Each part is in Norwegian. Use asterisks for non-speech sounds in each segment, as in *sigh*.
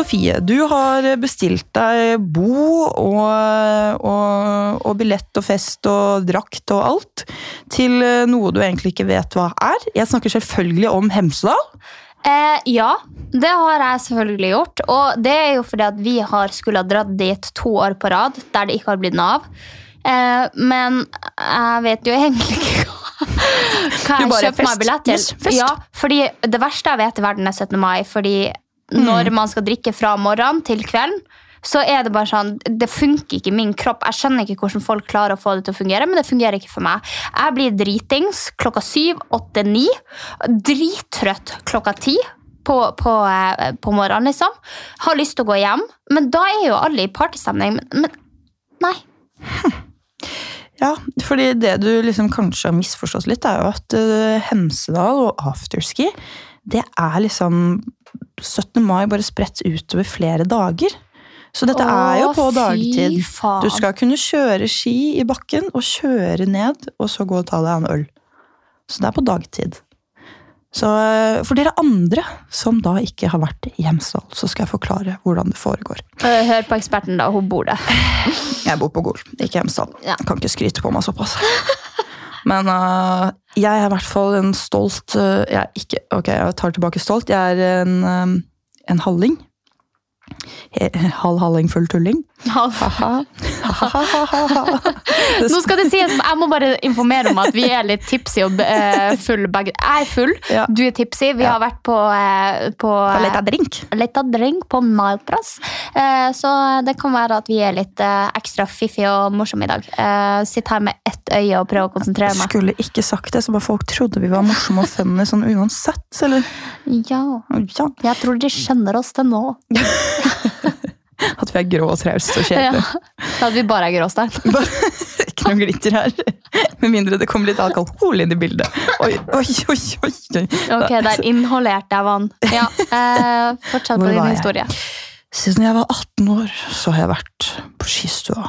Sofie, du har bestilt deg bo og, og, og billett og fest og drakt og alt til noe du egentlig ikke vet hva er. Jeg snakker selvfølgelig om Hemsedal. Eh, ja, det har jeg selvfølgelig gjort. Og det er jo fordi at vi har skulle ha dratt dit to år på rad der det ikke har blitt noe av. Eh, men jeg vet jo egentlig ikke *laughs* hva, jeg kjøper meg billett til. Yes. Ja, fordi Det verste jeg vet i verden er 17. mai. Fordi når man skal drikke fra morgenen til kvelden, så er det bare sånn, det funker ikke i min kropp. Jeg skjønner ikke hvordan folk klarer å få det til å fungere, men det fungerer ikke for meg. Jeg blir dritings klokka syv, åtte, ni. Drittrøtt klokka ti på, på, eh, på morgenen, liksom. Har lyst til å gå hjem, men da er jo alle i partystemning. Men, men nei. Ja, fordi det du liksom kanskje har misforstått litt, er jo at eh, Hemsedal og afterski, det er liksom 17. mai bare spredt utover flere dager. Så dette er jo på dagtid. faen. Du skal kunne kjøre ski i bakken og kjøre ned, og så gå og ta deg en øl. Så det er på dagtid. Så eh, for dere andre som da ikke har vært i Hjemsdal, så skal jeg forklare hvordan det foregår. Hør på eksperten, da. Hun bor der. Jeg bor på Gol, ikke Hjemsdal. Ja. Kan ikke skryte på meg såpass. Men øh, jeg er i hvert fall en stolt øh, jeg, ikke, Ok, jeg tar tilbake stolt. Jeg er en, øh, en halling. He- Halv halling, full tulling. *laughs* Nå skal det sies, Jeg må bare informere om at vi er litt tipsy og eh, full begge. Jeg er full, Ja. du er tipsy. Vi Ja. har vært på, eh, på Leta drink. Leta drink på Maltras. Eh, så det kan være at vi er litt eh, ekstra fiffige og morsomme i dag. Eh, Sitter her med ett øye og prøver å konsentrere meg. Skulle ikke sagt det, så bare folk trodde vi var morsomme og funny sånn uansett. Eller Ja, ja, jeg tror de skjønner oss til nå. *laughs* *laughs* at vi er grå og trauste og kjedelige. Ja, at vi bare er gråstein. *laughs* Ikke noe glitter her. Med mindre det kommer litt alkohol inn i bildet. Oi, oi, oi, oi. oi. Ok, der inhalerte jeg vann. Ja, eh, Fortsett på din jeg? historie. Siden jeg var 18 år, så har jeg vært på skistua.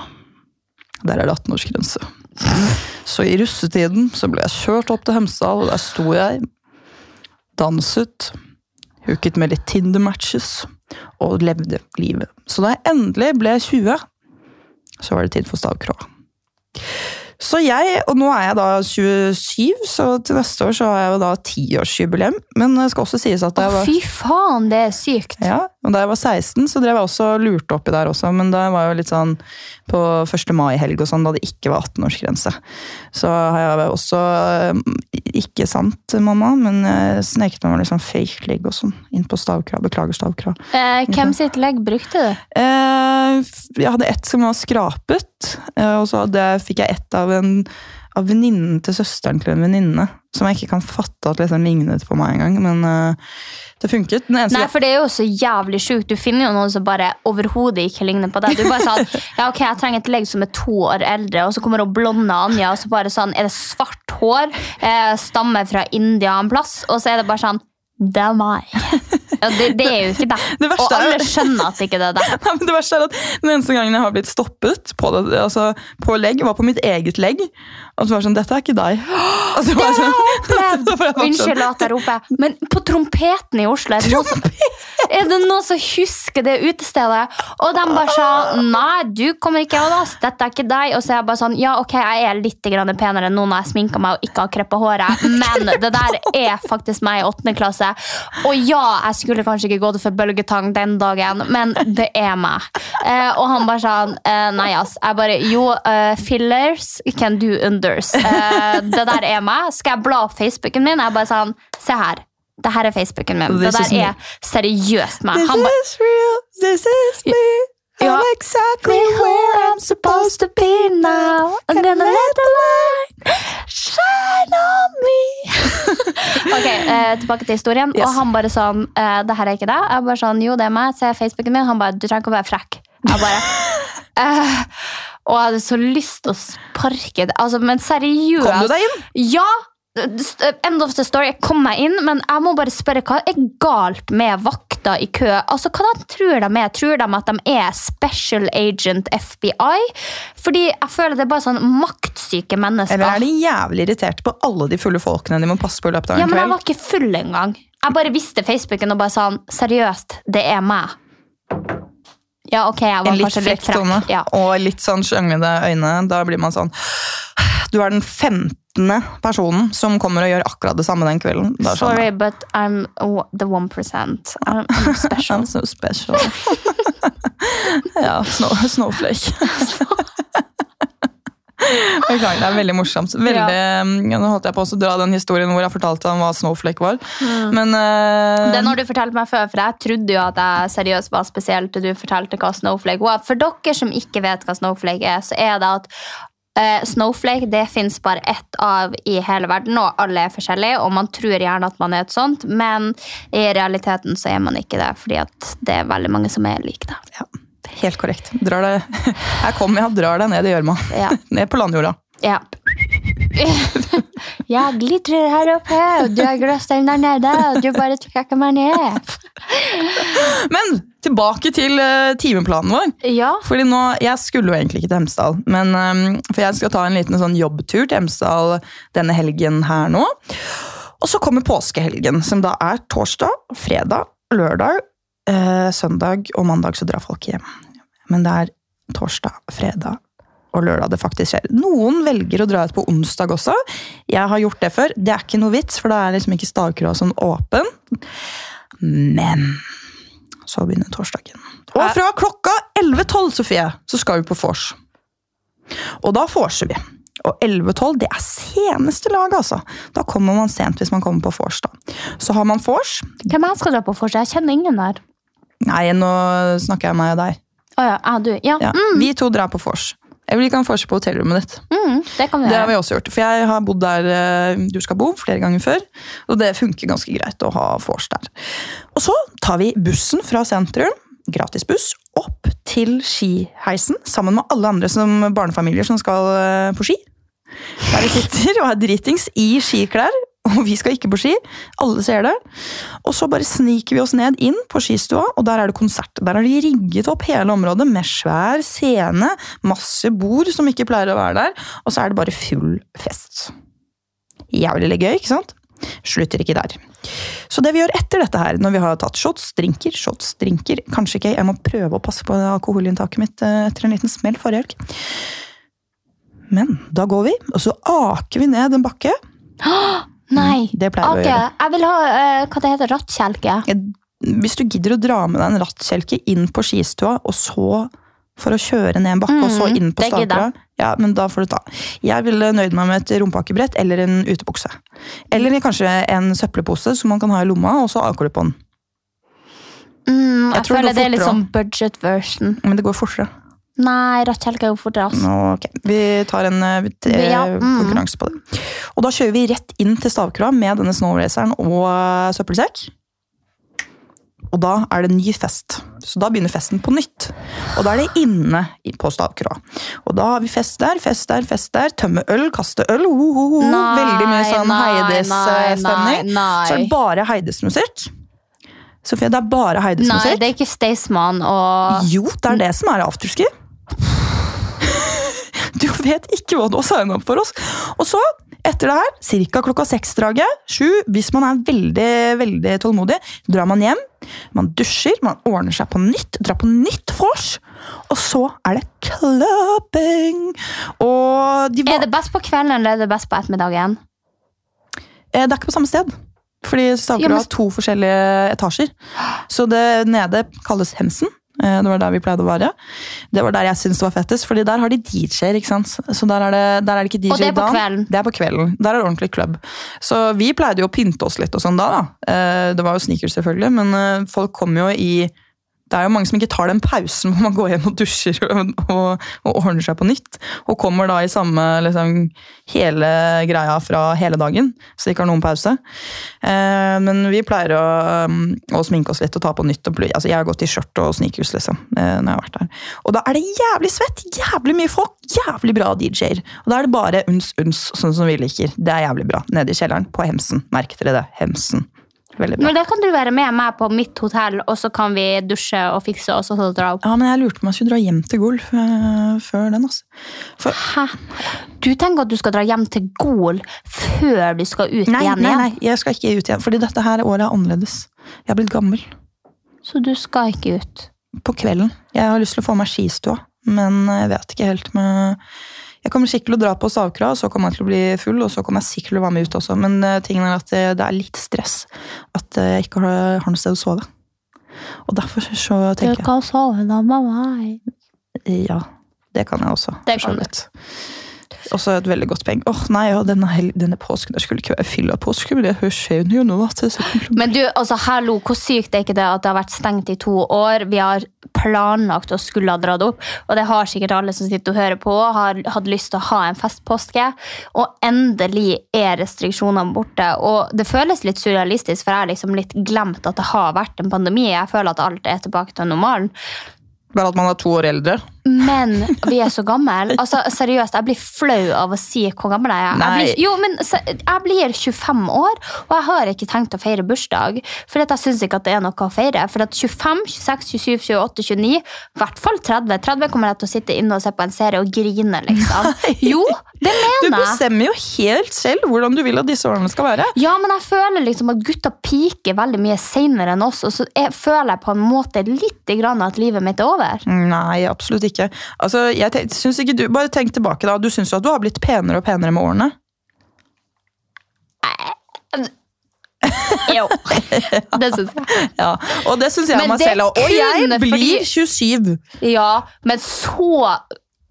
Der er det 18-årsgrense. Så i russetiden så ble jeg kjørt opp til Hemsedal, og der sto jeg, danset, hooket med litt Tinder-matches, og levde livet. Så da jeg endelig ble 20, så var det tid for stavkrå. Så jeg, og nå er jeg da 27, så til neste år så har jeg jo da tiårsjubileum. Men det skal også sies at Å, jeg var... fy faen, det er sykt. Ja, og da jeg var 16, så drev jeg også og lurte oppi der også, men da var jeg jo litt sånn på 1. mai-helg og sånn, da det ikke var 18-årsgrense. Så har jeg også, eh, ikke sant, mamma, men jeg sneket meg med liksom fake leg og sånn, inn på stavkrav, beklager stavkra. Eh, hvem sitt legg brukte du? Eh, jeg hadde ett som var skrapet, eh, og så fikk jeg ett av en av venninnen til søsteren til en venninne, som jeg ikke kan fatte at liksom lignet på meg engang, men uh, det funket. Nei, for det er jo så jævlig sjukt. Du finner jo noen som bare overhodet ikke ligner på deg. Du bare sånn, *laughs* ja ok, jeg trenger et legg som er to år eldre, og så kommer hun blonde Anja, og så bare sånn, er det svart hår, eh, stammer fra India en plass, og så er det bare sånn, det er meg. Ja, det, det er jo ikke deg. Det Og alle er- skjønner at ikke det er deg. *laughs* Nei, men det verste er at Den eneste gangen jeg har blitt stoppet på, det, altså, på legg, var på mitt eget legg. Og så var det sånn Dette er ikke deg. *gasps* Og så var jeg sånn, jeg *laughs* sånn, Unnskyld at jeg roper, men på trompeten i Oslo er det noen som, er det noen som husker det utestedet? Og de bare sa nei, du kommer ikke av oss, dette er ikke deg. Og så er jeg bare sånn, ja ok, jeg er litt grann penere nå når jeg sminker meg og ikke har kreppa håret, men det der er faktisk meg i åttende klasse. Og ja, jeg skulle kanskje ikke gått for bølgetang den dagen, men det er meg. Eh, og han bare sånn, eh, nei ass. Jeg bare, jo, uh, fillers can do unders. Eh, det der er meg. Skal jeg bla opp Facebooken min? Jeg bare sånn, se her. Det her er Facebooken min. This det der er seriøst meg. This Han bare, is real, this is me. Ja. I'm exactly where I'm supposed to be now. I'm gonna let the light shine on me. *laughs* Ok, eh, tilbake til historien. Yes. Og han bare sånn eh, Det her er ikke det. Jeg bare sånn, jo, det er meg. Se Facebooken min. Han bare Du trenger ikke å være frekk. Jeg bare *laughs* eh, Og jeg hadde så lyst til å sparke det. Altså, men seriøst. Kom du deg inn? Ja! End of the story. Jeg kom meg inn, men jeg må bare spørre hva er galt med vakta i kø? Altså, Hva de tror de er? Tror de at de er Special Agent FBI? Fordi jeg føler det er bare sånn maktsyke mennesker. Eller er de jævlig irriterte på alle de fulle folkene de må passe på i løpet av en Ja, en men jeg var ikke full engang. Jeg bare visste Facebooken og bare sånn Seriøst, det er meg. Ja, ok, jeg var En litt frekk tone. Ja. og litt sånn sjanglende øyne. Da blir man sånn Du er den femtende personen som kommer og gjør akkurat det samme den kvelden. Da Sorry, but I'm the one percent. I'm, special. *laughs* I'm so special. *laughs* ja, snow, snowflake. *laughs* Beklager, det er veldig morsomt. Veldig, ja. Nå holdt jeg på å dra den historien hvor jeg fortalte om hva snowflake var. Men uh, Den har du fortalt meg før, for jeg trodde jo at jeg seriøst var spesiell til du fortalte hva Snowflake var. For dere som ikke vet hva Snowflake er, så er det at Snowflake det fins bare ett av i hele verden, og alle er forskjellige. Og man tror gjerne at man er et sånt, men i realiteten så er man ikke det. Fordi at det er veldig mange som er like det. ja, helt korrekt. Drar det, *laughs* her kommer jeg og drar deg ned i gjørma. Ja. *laughs* Ned på landjorda. Ja. *laughs* Jeg glitrer her oppe, og du er gløstein der nede, og du bare trekker meg ned. Men tilbake til uh, timeplanen vår. Ja. Fordi nå, Jeg skulle jo egentlig ikke til Hemsedal, men, eh, for jeg skal ta en liten sånn jobbtur til Hemsedal denne helgen her nå. Og så kommer påskehelgen, som da er torsdag, fredag, lørdag, uh, søndag og mandag så drar folk hjem. Men det er torsdag, fredag og lørdag det faktisk skjer. Noen velger å dra ut på onsdag også. Jeg har gjort det før. Det er ikke noe vits, for da er liksom ikke stavkroa sånn åpen. Men så begynner torsdagen. Og fra klokka 11.12, Sofie, så skal vi på vors. Og da vorser vi. Og 11.12 det er seneste lag, altså. Da kommer man sent hvis man kommer på vors. Så har man vors. Hvem er skal dra på vors? Jeg kjenner ingen der. Nei, nå snakker jeg meg og deg. Oh ja, ja, du. Ja, Ja. Mm, Vi to drar på vors. Eller vi kan vorse på hotellrommet ditt. mm, det Det har vi også gjort. For jeg har bodd der eh, du skal bo, flere ganger før. Og det funker ganske greit å ha vors der. Og så tar vi bussen fra sentrum, gratis buss, opp til skiheisen sammen med alle andre som barnefamilier som skal eh, på ski. Der vi sitter og er dritings i skiklær, *laughs* og vi skal ikke på ski. Alle ser det. Og så bare sniker vi oss ned inn på skistua, og der er det konsert. Der har de rigget opp hele området med svær scene, masse bord som ikke pleier å være der, og så er det bare full fest. Jævlig gøy, ikke sant? Slutter ikke der. Så det vi gjør etter dette her, når vi har tatt shots, drinker, shots, drinker Kanskje ikke, jeg må prøve å passe på alkoholinntaket mitt eh, etter en liten smell forrige helg. Men da går vi, og så aker vi ned en bakke. *gasps* Nei. Det pleier vi å gjøre. Jeg vil ha uh, hva det heter, rattkjelke. Hvis du gidder å dra med deg en rattkjelke inn på skistua, og så for å kjøre ned en bakke, og så Mhm, inn på. Stavkra, ja, men da får du ta. Jeg ville nøyd meg med et rumpakkebrett eller en utebukse. Eller kanskje en søppelpose som man kan ha i lomma, og så aker på den. Mm, Jeg jeg, føler det det er litt sånn budget version. Men det går fortere. Nei, rattkjelke kan jo fort ass. oss. ok. Vi tar en eh, Ja, mm. konkurranse på det. Og da kjører vi rett inn til Stavkroa med denne snowraceren og eh, søppelsekk. Og da er det ny fest. Så da begynner festen på nytt. Og da er det inne i- på Stavkroa. Og da har vi fest der, fest der, fest der. Tømme øl, kaste øl. Ho, ho, ho. Nei, Veldig mye sånn nei, nei, Heides-stemning. nei. Så er det bare Heides-musikk. Sofie, det er bare Nei, Heides-musikk. det er ikke Staysman og Jo, det er det som er afterski. *laughs* Du vet ikke hva du har signa opp for oss. Og så, Etter det her, ca. klokka seks-draget, sju, hvis man er veldig veldig tålmodig, drar man hjem. Man dusjer, man ordner seg på nytt, drar på nytt vors. Og så er det clubbing! Og de Er det best på kvelden eller er det best på ettermiddagen? Eh, Det er ikke på samme sted. Fordi Stavkroa Ja, har to forskjellige etasjer. Så det nede kalles Hemsen. Eh, Det var der vi pleide å være. Det var der jeg syntes det var fettest, fordi der har de DJ-er. ikke sant? Så der er det, der er det ikke DJ Og det er på kvelden? Det er på kvelden. Der er det ordentlig klubb. Så vi pleide jo å pynte oss litt og sånn da. da. Eh, Det var jo sneakers, selvfølgelig, men eh, folk kom jo i det er jo mange som ikke tar den pausen hvor man går hjem og dusjer og, og, og ordner seg på nytt. Og kommer da i samme liksom, hele greia fra hele dagen, så de ikke har noen pause. Eh, men vi pleier å, um, å sminke oss litt og ta på nytt. Og altså, jeg har gått i skjørt og sneakers liksom, eh, når jeg har vært der. Og da er det jævlig svett! Jævlig mye folk! Jævlig bra DJ-er. Og da er det bare uns-uns, sånn som vi liker. Det er jævlig bra. Nede i kjelleren på Hemsen. Merk dere det. Hemsen. Veldig bra. Men da kan du være med meg på mitt hotell, og så kan vi dusje og fikse oss og så dra opp. Ja, men jeg lurte på om jeg skulle dra hjem til Gol uh, før den. altså. For, Hæ? Du tenker at du skal dra hjem til Gol før du skal ut nei, igjen nei, nei, jeg skal ikke ut igjen. Fordi dette her året er annerledes. Jeg er blitt gammel. Så du skal ikke ut? På kvelden. Jeg har lyst til å få meg skistua, men jeg vet ikke helt med Jeg kommer sikkert til å dra på Stavkra, så kommer jeg til å bli full, og så kommer jeg sikkert til å være med ut også. Men eh, tingen er at det, det er litt stress at eh, jeg ikke har, har noe sted å sove. Og derfor så tenker jeg Du kan sove da med meg. Ja, det kan jeg også. Det kan du. Også et veldig godt poeng. Åh, nei, ja, denne, denne påsken der skulle ikke være fylla påske, men det skjønner jo er Men du, altså hallo, hvor sykt er ikke det at det har vært stengt i to år? Vi har planlagt å skulle ha dratt opp, og det har sikkert alle som sitter og hører på, har hatt lyst til å ha en festpåske, og endelig er restriksjonene borte. Og det føles litt surrealistisk, for jeg har liksom litt glemt at det har vært en pandemi. Jeg føler at alt er tilbake til normalen. Bare at man er to år eldre. Men vi er så gamle. Altså, seriøst, jeg blir flau av å si hvor gammel jeg er. Jeg blir, jo, men jeg blir 25 år, og jeg har ikke tenkt å feire bursdag. For jeg syns ikke at det er noe å feire. For at 25, 26, 27, 28, 29, i hvert fall 30 30 kommer jeg til å sitte inne og se på en serie og grine, liksom. *laughs* Jo, det mener jeg. Du bestemmer jo helt selv hvordan du vil at disse årene skal være. Ja, men jeg føler liksom at gutta piker veldig mye senere enn oss, og så jeg føler jeg på en måte litt grann at livet mitt er over. Nei, absolutt ikke. Altså, jeg syns ikke du, Bare tenk tilbake, da. Du syns jo at du har blitt penere og penere med årene. Jo, det syns jeg. *laughs* Ja, Og det syns jeg Men meg selv òg. Og jeg blir 27. Ja, men så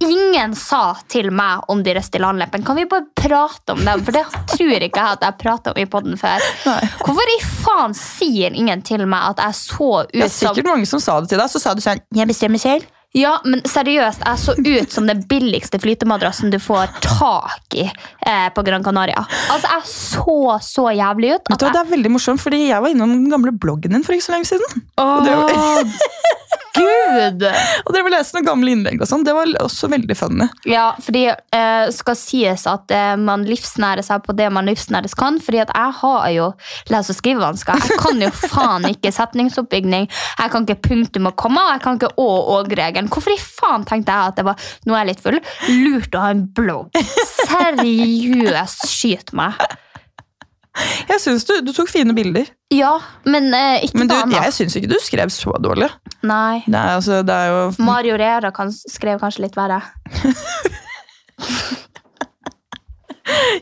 Ingen sa til meg om de Restylane-leppene. Kan vi bare prate om dem? For det tror ikke jeg at jeg pratet om i podden før. Nei. Hvorfor i faen sier ingen til meg at jeg så Det er sikkert mange som sa det til deg. Så sa du sånn Jeg bestemmer selv. Ja, men seriøst, jeg så ut som den billigste flytemadrassen du får tak i eh, på Gran Canaria. Altså, jeg så så jævlig ut. Vet du Det er veldig morsomt, fordi jeg var innom den gamle bloggen din for ikke så lenge siden. Var, *laughs* Gud! og dere vil lese noen gamle innlegg og sånn. Det var også veldig funny. Ja, fordi eh, skal sies at eh, man livsnærer seg på det man livsnæres kan. Fordi at jeg har jo lese- og skrivevansker. Jeg kan jo faen ikke setningsoppbygning. Jeg kan ikke punktum og komma, og jeg kan ikke å- og og-regelen. Hvorfor i faen tenkte jeg at det var nå er jeg litt full, lurt å ha en blogg? Seriøst, skyt meg. Jeg syns du, du tok fine bilder. Ja, men eh, ikke Men du, noe annet. jeg syns ikke du skrev så dårlig. Nei. Er, altså, det er jo Mario Rera kan, skrev kanskje litt verre. *laughs*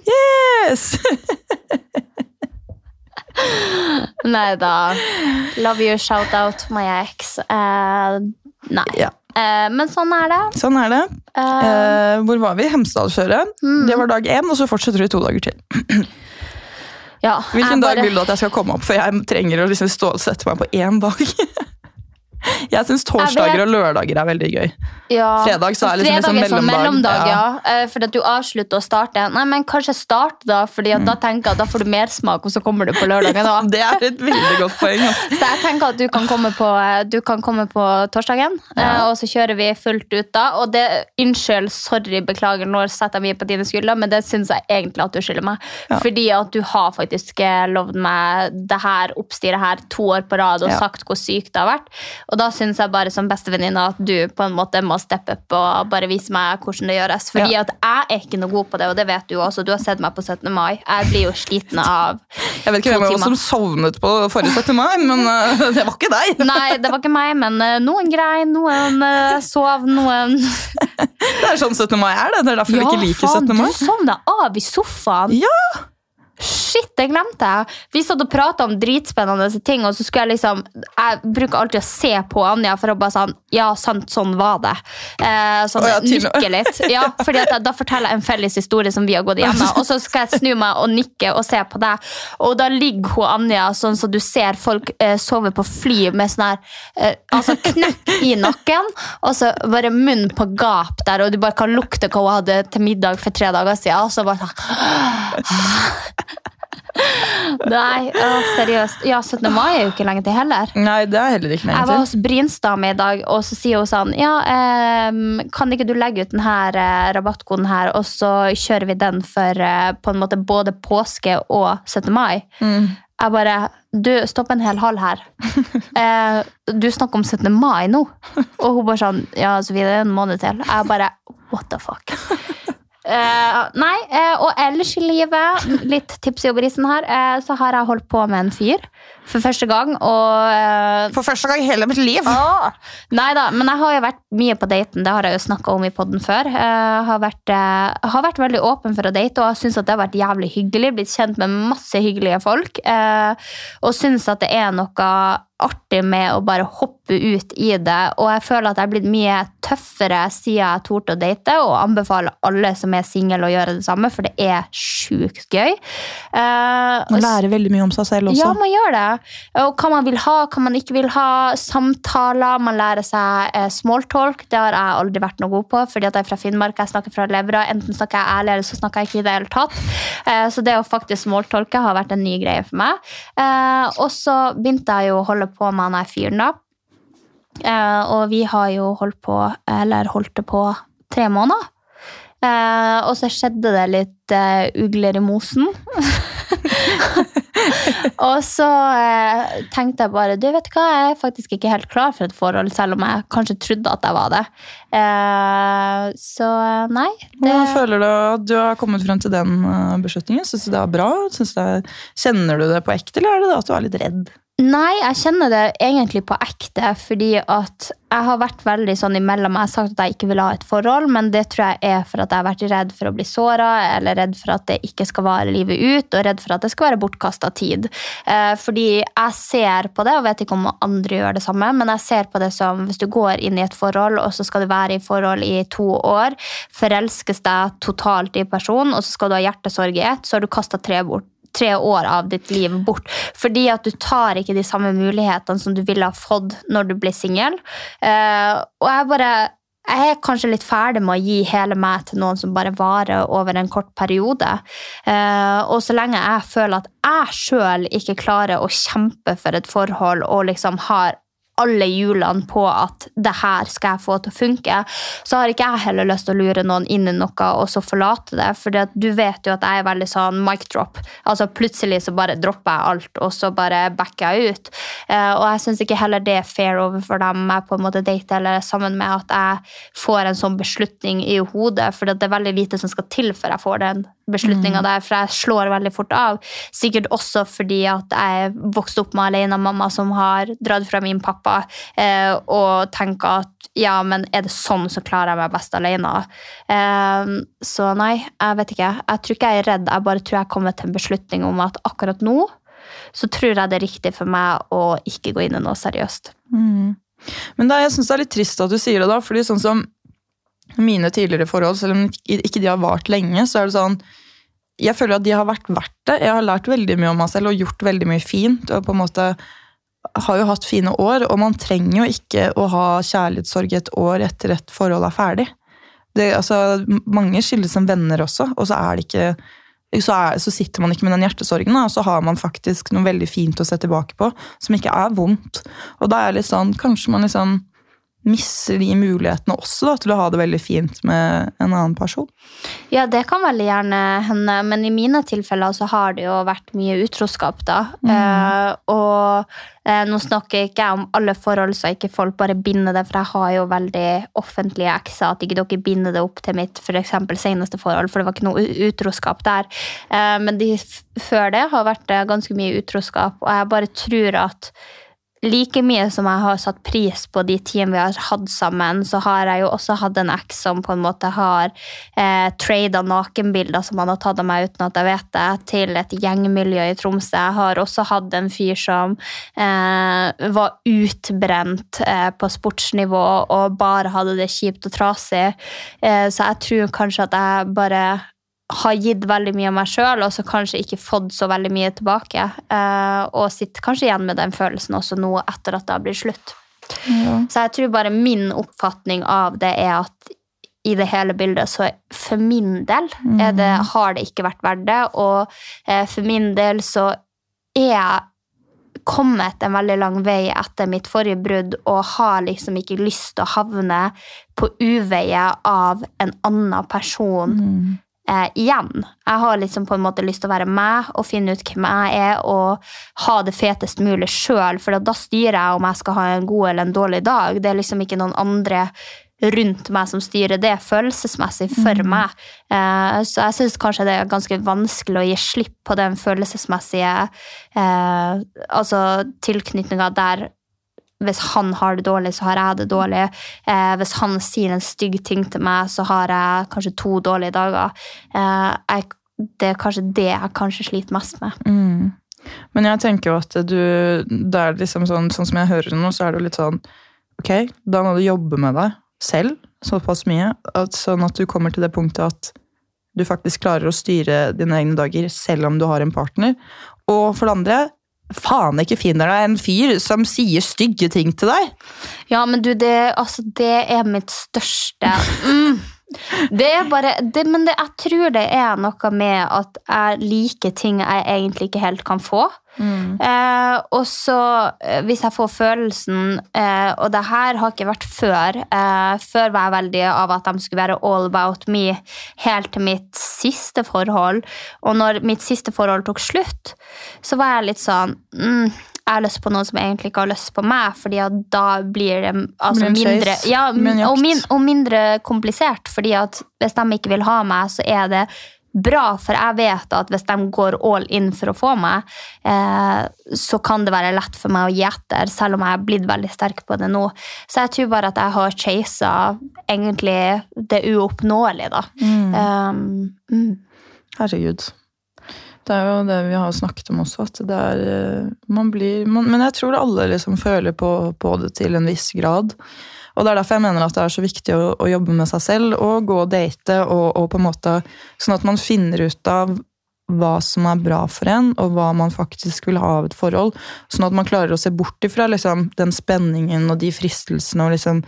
Yes! *laughs* Nei da. Love you, shout out my ex. Uh, nei. Ja. Uh, men sånn er det. Sånn er det. Uh, hvor var vi? Hemsedalsøret. Mm. Det var dag én, og så fortsetter vi to dager til. ja, Hvilken dag bare- vil du at jeg skal komme opp? For jeg trenger å liksom stå og sette meg på én dag. *laughs* jeg syns torsdager og lørdager er veldig gøy. Ja. Fredag så er liksom Fredag liksom er sånn mellomdag. mellomdag, ja. Eh, Fordi at du avslutter å starte. Nei, men kanskje start da, fordi at da tenker jeg at da får du mersmak, og så kommer du på lørdagen da. *laughs* Det er et veldig godt poeng. *laughs* Så jeg tenker at du kan komme på, du kan komme på torsdagen, ja. og så kjører vi fullt ut da. Og det, unnskyld, sorry, beklager, nå setter jeg mye på dine skuldre, men det synes jeg egentlig at du skylder meg. Ja. Fordi at du har faktisk eh, lovd meg det her oppstyret her to år på rad og Ja. sagt hvor sykt det har vært. Og da syns jeg bare som bestevenninne at du på en måte må steppe opp og bare vise meg hvordan det gjøres. Fordi Ja. at jeg er ikke noe god på det, og det vet du også. Du har sett meg på 17. mai. Jeg blir jo sliten av Jeg vet ikke hvem av var som sovnet på forrige 17. mai, men uh, det var ikke deg. *laughs* Nei, det var ikke meg, men uh, noen grein, noen uh, sov, noen *laughs* Det er sånn 17. mai er det. Det er derfor vi ikke liker faen, 17. mai. Ja, faen, du sovna av i sofaen. Ja! Shit, det glemte jeg. Vi satt og prata om dritspennende ting, og så skulle jeg liksom Jeg bruker alltid å se på Anja for å bare sånn Ja, sant, sånn var det. Eh, sånn oh, ja, nikke litt. Ja, fordi jeg, Da forteller jeg en felles historie som vi har gått igjennom, og så skal jeg snu meg og nikke og se på deg, og da ligger hun Anja sånn som du ser folk eh, sove på fly med sånn her eh, Altså knekk i nakken, og så bare munn på gap der, og du bare kan lukte hva hun hadde til middag for tre dager siden, og så bare sånn *laughs* Nei, å, seriøst. Ja, 17. mai er jo ikke lenge til heller. Nei, det er heller ikke lenge til. Jeg var hos Brinsdame i dag, og så sier hun sånn Ja, eh, kan ikke du legge ut denne eh, rabattkoden her, og så kjører vi den for eh, på en måte både påske og 17. mai? Mm. Jeg bare Du, stopp en hel hal her. *laughs* Eh, du snakker om 17. mai nå. Og hun bare sånn Ja, så vi det er en måned til. Jeg bare What the fuck? Eh, nei, uh, og ellers i livet, litt tips i obrisen her, uh, så har jeg holdt på med en fyr for første gang, og eh, For første gang i hele mitt liv. Nei da, men jeg har jo vært mye på daten. Det har jeg jo snakka om i poden før. Jeg har vært, eh, har vært veldig åpen for å date, og jeg syns det har vært jævlig hyggelig. Blitt kjent med masse hyggelige folk. eh, Og syns at det er noe artig med å bare hoppe ut i det. Og jeg føler at jeg er blitt mye tøffere siden jeg torde å date, og anbefaler alle som er single å gjøre det samme, for det er sjukt gøy. Uh, Man lærer veldig mye om seg selv også. ja, man gjør det. Og hva man vil ha, hva man ikke vil ha. Samtaler. Man lærer seg eh, smalltalk. Det har jeg aldri vært noe god på, fordi at jeg er fra Finnmark. Jeg snakker fra levra. Enten snakker jeg ærlig, eller så snakker jeg ikke i det hele tatt. Eh, så det å faktisk smalltalke har vært en ny greie for meg. Eh, og så begynte jeg jo å holde på med han her fyren, da. Eh, og vi har jo holdt på, eller holdt det på, tre måneder. Eh, og så skjedde det litt eh, ugler i mosen. *laughs* *laughs* *laughs* og så eh, tenkte jeg bare du vet hva, jeg er faktisk ikke helt klar for et forhold, selv om jeg kanskje trodde at jeg var det. Eh, så eh, nei. Det, Hvordan føler du at du har kommet frem til den eh, beslutningen? Synes du det er bra? Det, kjenner du det på ekte, eller er det da at du er litt redd? Nei, jeg kjenner det egentlig på ekte, fordi at jeg har vært veldig sånn imellom. Jeg har sagt at jeg ikke vil ha et forhold, men det tror jeg er for at jeg har vært redd for å bli såra, eller redd for at det ikke skal vare livet ut, og redd for at det skal være bortkasta tid. Eh, fordi jeg ser på det, og vet ikke om andre gjør det samme, men jeg ser på det som hvis du går inn i et forhold, og så skal du være i forhold i to år, forelskes deg totalt i personen, og så skal du ha hjertesorg i ett, så har du kasta tre bort tre år av ditt liv bort. Fordi at du tar ikke de samme mulighetene som du ville ha fått når du blir singel. Uh, og jeg bare jeg er kanskje litt ferdig med å gi hele meg til noen som bare varer over en kort periode. Eh, og så lenge jeg føler at jeg sjøl ikke klarer å kjempe for et forhold og liksom har alle hjulene på at det her skal jeg få til å funke, så har ikke jeg heller lyst til å lure noen inn i noe og så forlate det. For du vet jo at jeg er veldig sånn mic drop. Altså Plutselig så bare dropper jeg alt, og så bare backer jeg ut. Eh, og jeg syns ikke heller det er fair overfor dem jeg på en måte dater eller er sammen med, at jeg får en sånn beslutning i hodet. For det er veldig lite som skal til før jeg får den beslutninga der, for jeg slår veldig fort av. Sikkert også fordi at jeg vokste opp med alenemamma som har dratt fra min pappa, eh, og tenker at ja, men er det sånn, så klarer jeg meg best alene. Eh, så nei, jeg vet ikke. Jeg tror ikke jeg er redd, jeg bare tror jeg har kommet til en beslutning om at akkurat nå så tror jeg det er riktig for meg å ikke gå inn i noe seriøst. Men det, er- jeg syns det er litt trist at du sier det, da. fordi sånn som mine tidligere forhold, selv om ikke de har vart lenge, så er det sånn Jeg føler at de har vært verdt det. Jeg har lært veldig mye om meg selv og gjort veldig mye fint. og på en måte har jo hatt fine år, og man trenger jo ikke å ha kjærlighetssorg et år etter et forhold er ferdig. Det, altså, mange skilles som venner også, og så ikke så, er, så sitter man ikke med den hjertesorgen, og så har man faktisk noe veldig fint å se tilbake på, som ikke er vondt. Og da er det litt sånn, kanskje man liksom misser de mulighetene også da, til å ha det veldig fint med en annen person. Ja, det kan veldig gjerne hende, men i mine tilfeller så har det jo vært mye utroskap, da. Eh, og eh, nå snakker jeg ikke om alle forhold, så ikke folk bare binder det, for jeg har jo veldig offentlige ekser, at ikke dere binder det opp til mitt for eksempel seneste forhold, for det var ikke noe utroskap der. Eh, men de før det har vært eh, ganske mye utroskap, og jeg bare tror at like mye som jeg har satt pris på de tidene vi har hatt sammen, så har jeg jo også hatt en eks som på en måte har eh, trada nakenbilder som han har tatt av meg uten at jeg vet det, til et gjengmiljø i Tromsø. Jeg har også hatt en fyr som eh, var utbrent eh, på sportsnivå og bare hadde det kjipt og trasig. Eh, så jeg tror kanskje at jeg bare har gitt veldig mye av meg sjøl, og så kanskje ikke fått så veldig mye tilbake. Eh, og sitter kanskje igjen med den følelsen også nå etter at det har blitt slutt. Så jeg tror bare min oppfatning av det er at i det hele bildet, så for min del det, har det ikke vært verdt det. Og eh, for min del så er jeg kommet en veldig lang vei etter mitt forrige brudd og har liksom ikke lyst til å havne på uveie av en annen person eh, igjen. Jeg har liksom på en måte lyst til å være meg og finne ut hvem jeg er og ha det fetest mulig sjøl, for da styrer jeg om jeg skal ha en god eller en dårlig dag. Det er liksom ikke noen andre rundt meg som styrer det følelsesmessig for meg. Eh, så jeg syns kanskje det er ganske vanskelig å gi slipp på den følelsesmessige eh, altså tilknytninga der hvis han har det dårlig, så har jeg det dårlig. Eh, hvis han sier en stygg ting til meg, så har jeg kanskje to dårlige dager. Eh, jeg, det er kanskje det jeg kanskje sliter mest med. Mm. Men jeg tenker jo at du det er liksom sånn, sånn som jeg hører nå, så er det jo litt sånn Ok, da må du jobbe med deg selv såpass mye, at, sånn at du kommer til det punktet at du faktisk klarer å styre dine egne dager selv om du har en partner. Og for det andre, faen ikke finner deg en fyr som sier stygge ting til deg. Ja, men du, det, altså, det er mitt største mm. Det er bare det, Men det, jeg tror det er noe med at jeg liker ting jeg egentlig ikke helt kan få. Eh, og så, eh, hvis jeg får følelsen eh, Og det her har ikke vært før. Eh, før var jeg veldig av at de skulle være all about me helt til mitt siste forhold. Og når mitt siste forhold tok slutt, så var jeg litt sånn mm, jeg har lyst på noen som egentlig ikke har lyst på meg, fordi at da blir det altså, mindre, ja, og, min, og mindre komplisert. fordi at hvis de ikke vil ha meg, så er det bra, for jeg vet at hvis de går all in for å få meg, eh, så kan det være lett for meg å gi etter, selv om jeg er blitt veldig sterk på det nå. Så jeg tror bare at jeg har chasa egentlig det uoppnåelige, da. Um, mm. Herregud. Det er jo det vi har snakket om også, at det er eh, Man blir man, Men jeg tror alle liksom føler på, på det til en viss grad. Og det er derfor jeg mener at det er så viktig å, å jobbe med seg selv og gå og date, og, og på en måte sånn at man finner ut av hva som er bra for en, og hva man faktisk vil ha av et forhold. Sånn at man klarer å se bort ifra liksom, den spenningen og de fristelsene og liksom,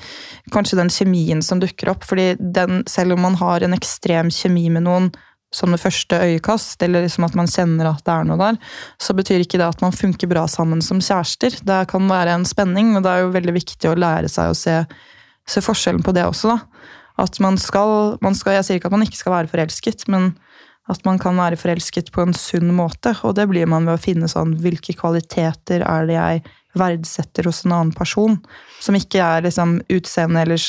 kanskje den kjemien som dukker opp. fordi den, selv om man har en ekstrem kjemi med noen som det første øyekast, eller liksom at man kjenner at det er noe der, så betyr ikke det at man funker bra sammen som kjærester. Det kan være en spenning, og det er jo veldig viktig å lære seg å se, se forskjellen på det også. da. At man skal, man skal Jeg sier ikke at man ikke skal være forelsket, men at man kan være forelsket på en sunn måte. Og det blir man ved å finne sånn Hvilke kvaliteter er det jeg verdsetter hos en annen person? Som ikke er liksom utseende eller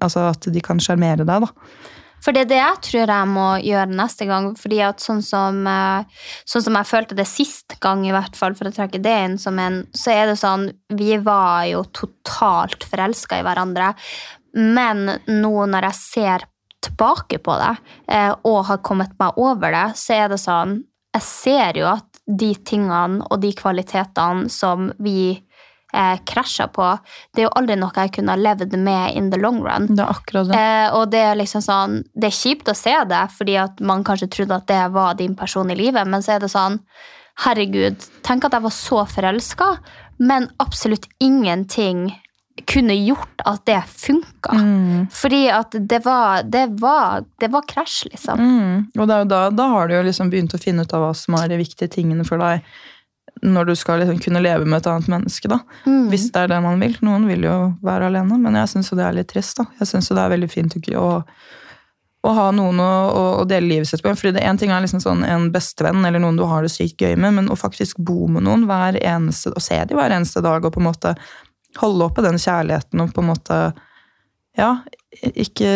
altså at de kan sjarmere deg, da. For det er det jeg tror jeg må gjøre neste gang. fordi at sånn som, eh, sånn som jeg følte det sist gang, i hvert fall, for å trekke det inn som en, så er det sånn Vi var jo totalt forelska i hverandre. Men nå når jeg ser tilbake på det, eh, og har kommet meg over det, så er det sånn Jeg ser jo at de tingene og de kvalitetene som vi eh, krasja på, det er jo aldri noe jeg kunne ha levd med in the long run. Det er akkurat det. Eh, og det er liksom sånn Det er kjipt å se det, fordi at man kanskje trodde at det var din person i livet, men så er det sånn Herregud, tenk at jeg var så forelska, men absolutt ingenting kunne gjort at det funka. Mm. Fordi at det var Det var, det var krasj, liksom. Mm. Og da, da har du jo liksom begynt å finne ut av hva som er de viktige tingene for deg når du skal liksom kunne leve med et annet menneske, da. Mm. Hvis det er det man vil. Noen vil jo være alene, men jeg syns jo det er litt trist, da. Jeg syns jo det er veldig fint å, å, ha noen å, å, dele livet sitt med. Fordi det en ting er liksom sånn en bestevenn eller noen du har det sykt gøy med, men å faktisk bo med noen hver eneste, og se dem hver eneste dag og på en måte holde oppe den kjærligheten og på en måte Ja, ikke,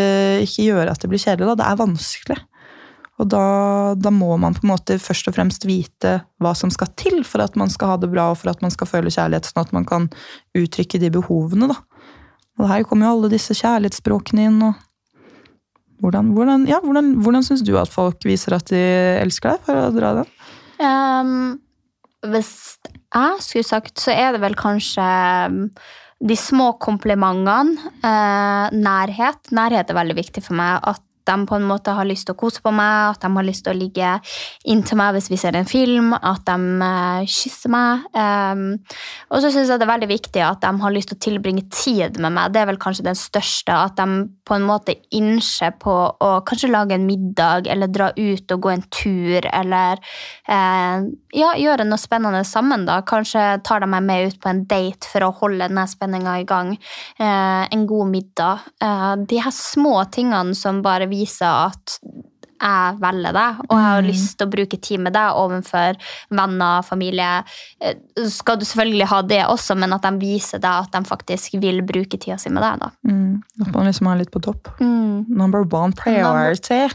ikke gjøre at det blir kjedelig, da. Det er vanskelig. Og da, da må man på en måte først og fremst vite hva som skal til for at man skal ha det bra og for at man skal føle kjærlighet, sånn at man kan uttrykke de behovene. da. Og her kommer jo alle disse kjærlighetsspråkene inn. og Hvordan, hvordan, ja, hvordan, hvordan syns du at folk viser at de elsker deg, for å dra den? Um, hvis jeg skulle sagt, så er det vel kanskje um, de små komplimentene. eh, nærhet. Nærhet er veldig viktig for meg. At de på en måte har lyst til å kose på meg, at de har lyst til å ligge inntil meg hvis vi ser en film, at de eh, kysser meg. Ehm, og så syns jeg det er veldig viktig at de har lyst til å tilbringe tid med meg. Det er vel kanskje den største. At de på en måte innse på å kanskje lage en middag, eller dra ut og gå en tur, eller eh, ja, gjøre noe spennende sammen. da. Kanskje tar de meg med ut på en date for å holde denne spenninga i gang. Eh, en god middag. Eh, de her små tingene som bare viser at jeg velger deg, og jeg har lyst til å bruke tid med deg overfor venner, familie. Eh, Skal du selvfølgelig ha det også, men at de viser deg at de faktisk vil bruke tida si med deg. da. Mm, at man liksom er litt på topp. Mm. Number one priority.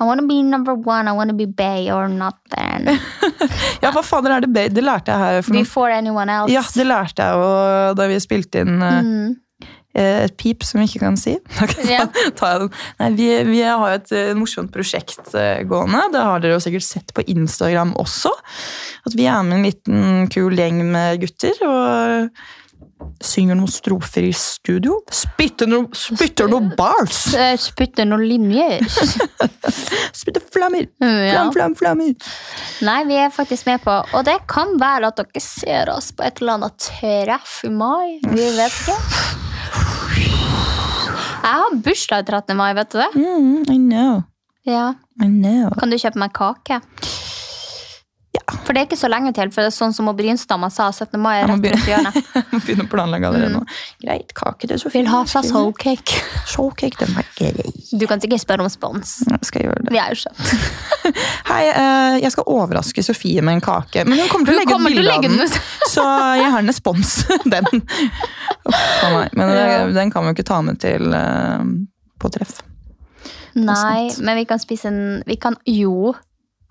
I wanna be number one, I wanna be bay or nothing. *laughs* Ja, hva fader er det bay? Det lærte jeg her Before anyone else. Ja, det lærte jeg jo da vi spilte inn eh, Mm. Eh, et pip som vi ikke kan si. *laughs* Ja. Nei, vi, vi har et eh, morsomt prosjekt eh, gående. Det har dere jo sikkert sett på Instagram også. At vi er med en liten kul gjeng med gutter og synger noen strofer i studio. Spytter noen spytter noen bars! Spytter noen linjer. *laughs* Spytter flammer! Flam, flam, flammer! Nei, vi er faktisk med på Og det kan være at dere ser oss på et eller annet treff i mai. Vi vet ikke. Jeg har bursdag 13. mai, vet du det? Mm, I know. Ja. I know. Kan du kjøpe meg kake? For det er ikke så lenge til, for det er sånn som Brynsdamma sa, 17. mai er rett rundt hjørnet. *laughs* Må begynne å planlegge allerede nå. Greit, kake, til Sofie. Vil ha fra Soulcake. Soulcake, *laughs* den var grei. Du kan sikkert spørre om spons. Jeg skal gjøre det. Vi er jo skjønt. *laughs* Hei, eh, jeg skal overraske Sofie med en kake. Men hun kommer til å legge å bilde av den, ut. så jeg har en respons. den. Uff a meg. Men den kan vi jo ikke ta med til eh, på treff. Nei, men vi kan spise en Vi kan jo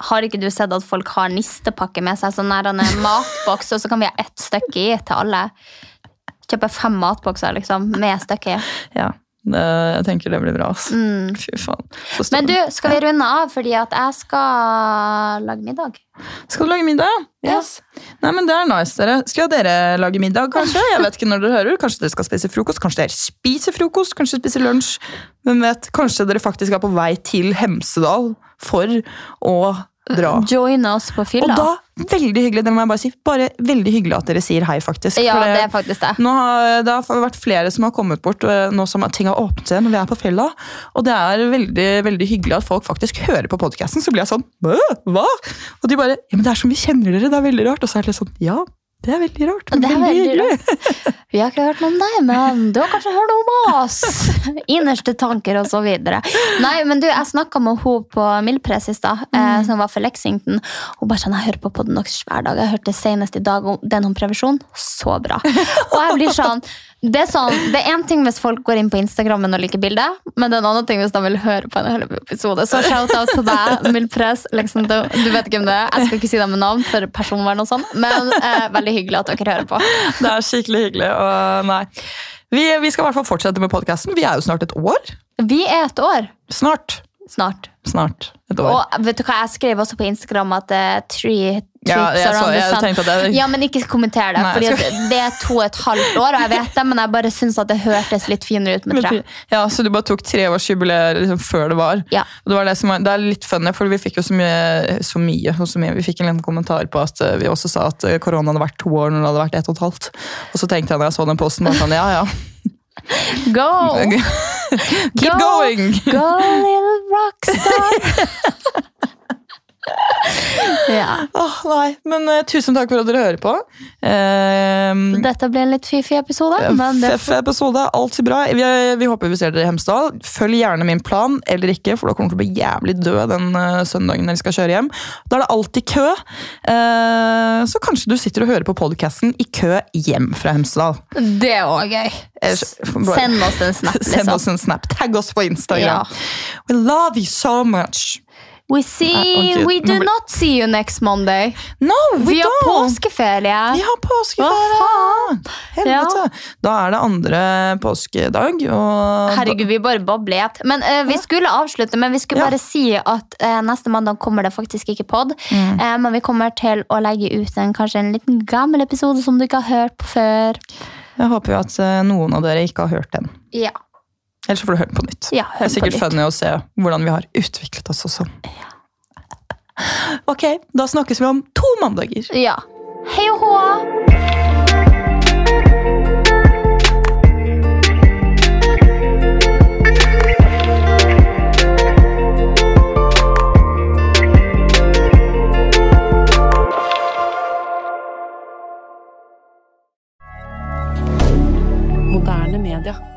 Har ikke du sett at folk har nistepakke med seg? Sånn der matboks, og så kan vi ha ett stykke i til alle. Kjøpe fem matbokser liksom, med stykke i. Ja, jeg tenker det blir bra. ass. Fy faen. Mm. Men du, skal vi runde av? Fordi at jeg skal lage middag. Skal du lage middag? Yes. Nei, men Det er nice, dere. Skal dere lage middag, kanskje? Jeg vet ikke når dere hører. Kanskje dere skal spise frokost? Kanskje dere spiser frokost? Kanskje dere spiser lunsj? Hvem vet? Kanskje dere faktisk er på vei til Hemsedal for å dra. Join oss på Og da, veldig hyggelig, det må jeg bare si. Bare veldig hyggelig at dere sier hei, faktisk. ja, det er faktisk det. nå har, det har vært flere som har kommet bort eh, nå som ting har åpnet seg når vi er på fylla. Og det er veldig veldig hyggelig at folk faktisk hører på podkasten. Så blir jeg sånn Hva? Og de bare Ja, men det er som vi kjenner dere. Det er veldig rart. Og så er det litt sånn Ja, det er veldig rart. Men Det er veldig rart. Vi har ikke hørt noe om deg, men du har kanskje hørt noe om oss. *laughs* Innerste tanker og så videre. Nei, men du, jeg snakka med hun på Mildpress i stad, eh, som var for Lexington. Hun bare sånn, jeg hører på podden deres hver dag. Jeg hørte senest i dag om den om prevensjon. Så bra. Og jeg blir sånn, det er sånn, det er en ting hvis folk går inn på Instagrammen og liker bildet, men det er en annen ting hvis de vil høre på en hel episode. Så shout-out til deg, *laughs* Mildpress. Lexington. Du vet ikke hvem det er. Jeg skal ikke si dem med navn for personvern og sånn, men eh, veldig hyggelig at dere hører på. *laughs* Det er skikkelig hyggelig. Og nei. Vi, vi skal i hvert fall fortsette med podkasten. Vi er jo snart et år. Vi er et år Snart. Snart. Snart et år. Og vet du hva, jeg skrev også på Instagram at er three trips Ja, jeg så- jeg tenkte at det- Ja, men ikke kommenter det, for det er to og et halvt år, og jeg vet det, men jeg bare syns at det hørtes litt finere ut med tre. Ja, Så du bare tok treårsjubileet liksom før det var? Ja. Det, var det, som var, det er litt funny, for vi fikk jo så mye, så mye, så mye. Vi fikk en liten kommentar på at eh, vi også sa at eh, korona hadde vært to år når det hadde vært ett og et halvt. Og så tenkte jeg når jeg så den posten, bare sånn, ja ja. *laughs* Go! *laughs* Keep Go! going! Go, little rockstar! *laughs* Ja. Oh, nei, men uh, tusen takk for at dere hører på. Uh, Dette ble en litt fiffig episode, men det Feff episode, Alltid bra. Vi, vi håper vi ser dere i Hemsedal. Følg gjerne min plan, eller ikke, for da kommer til å bli jævlig død den uh, søndagen dere skal kjøre hjem. Da er det alltid kø. Eh, så kanskje du sitter og hører på podkasten i kø hjem fra Hemsedal. det er òg gøy. Send oss en snap, *laughs* Send liksom. oss en snap. Tagg oss på Instagram. Ja. We love you so much. We see, Nei, we do not see you next Monday. No, we, Vi har don't. påskeferie. Vi har påskeferie! Helvete! Da er det andre påskedag, Herregud, vi bare babler. Men uh, Vi skulle avslutte, men vi skulle Ja. bare si at uh, neste mandag kommer det faktisk ikke pod. Mm. Uh, men vi kommer til å legge ut en, kanskje en liten gammel episode som du ikke har hørt på før. Jeg håper jo at noen av dere ikke har hørt den. Ja, Ellers så får du høre den på nytt. ja Det er sikkert funny å se hvordan vi har utviklet oss også. Ja. *laughs* Ok, da snakkes vi om to mandager. Ja. Hei og hå! Moderne media.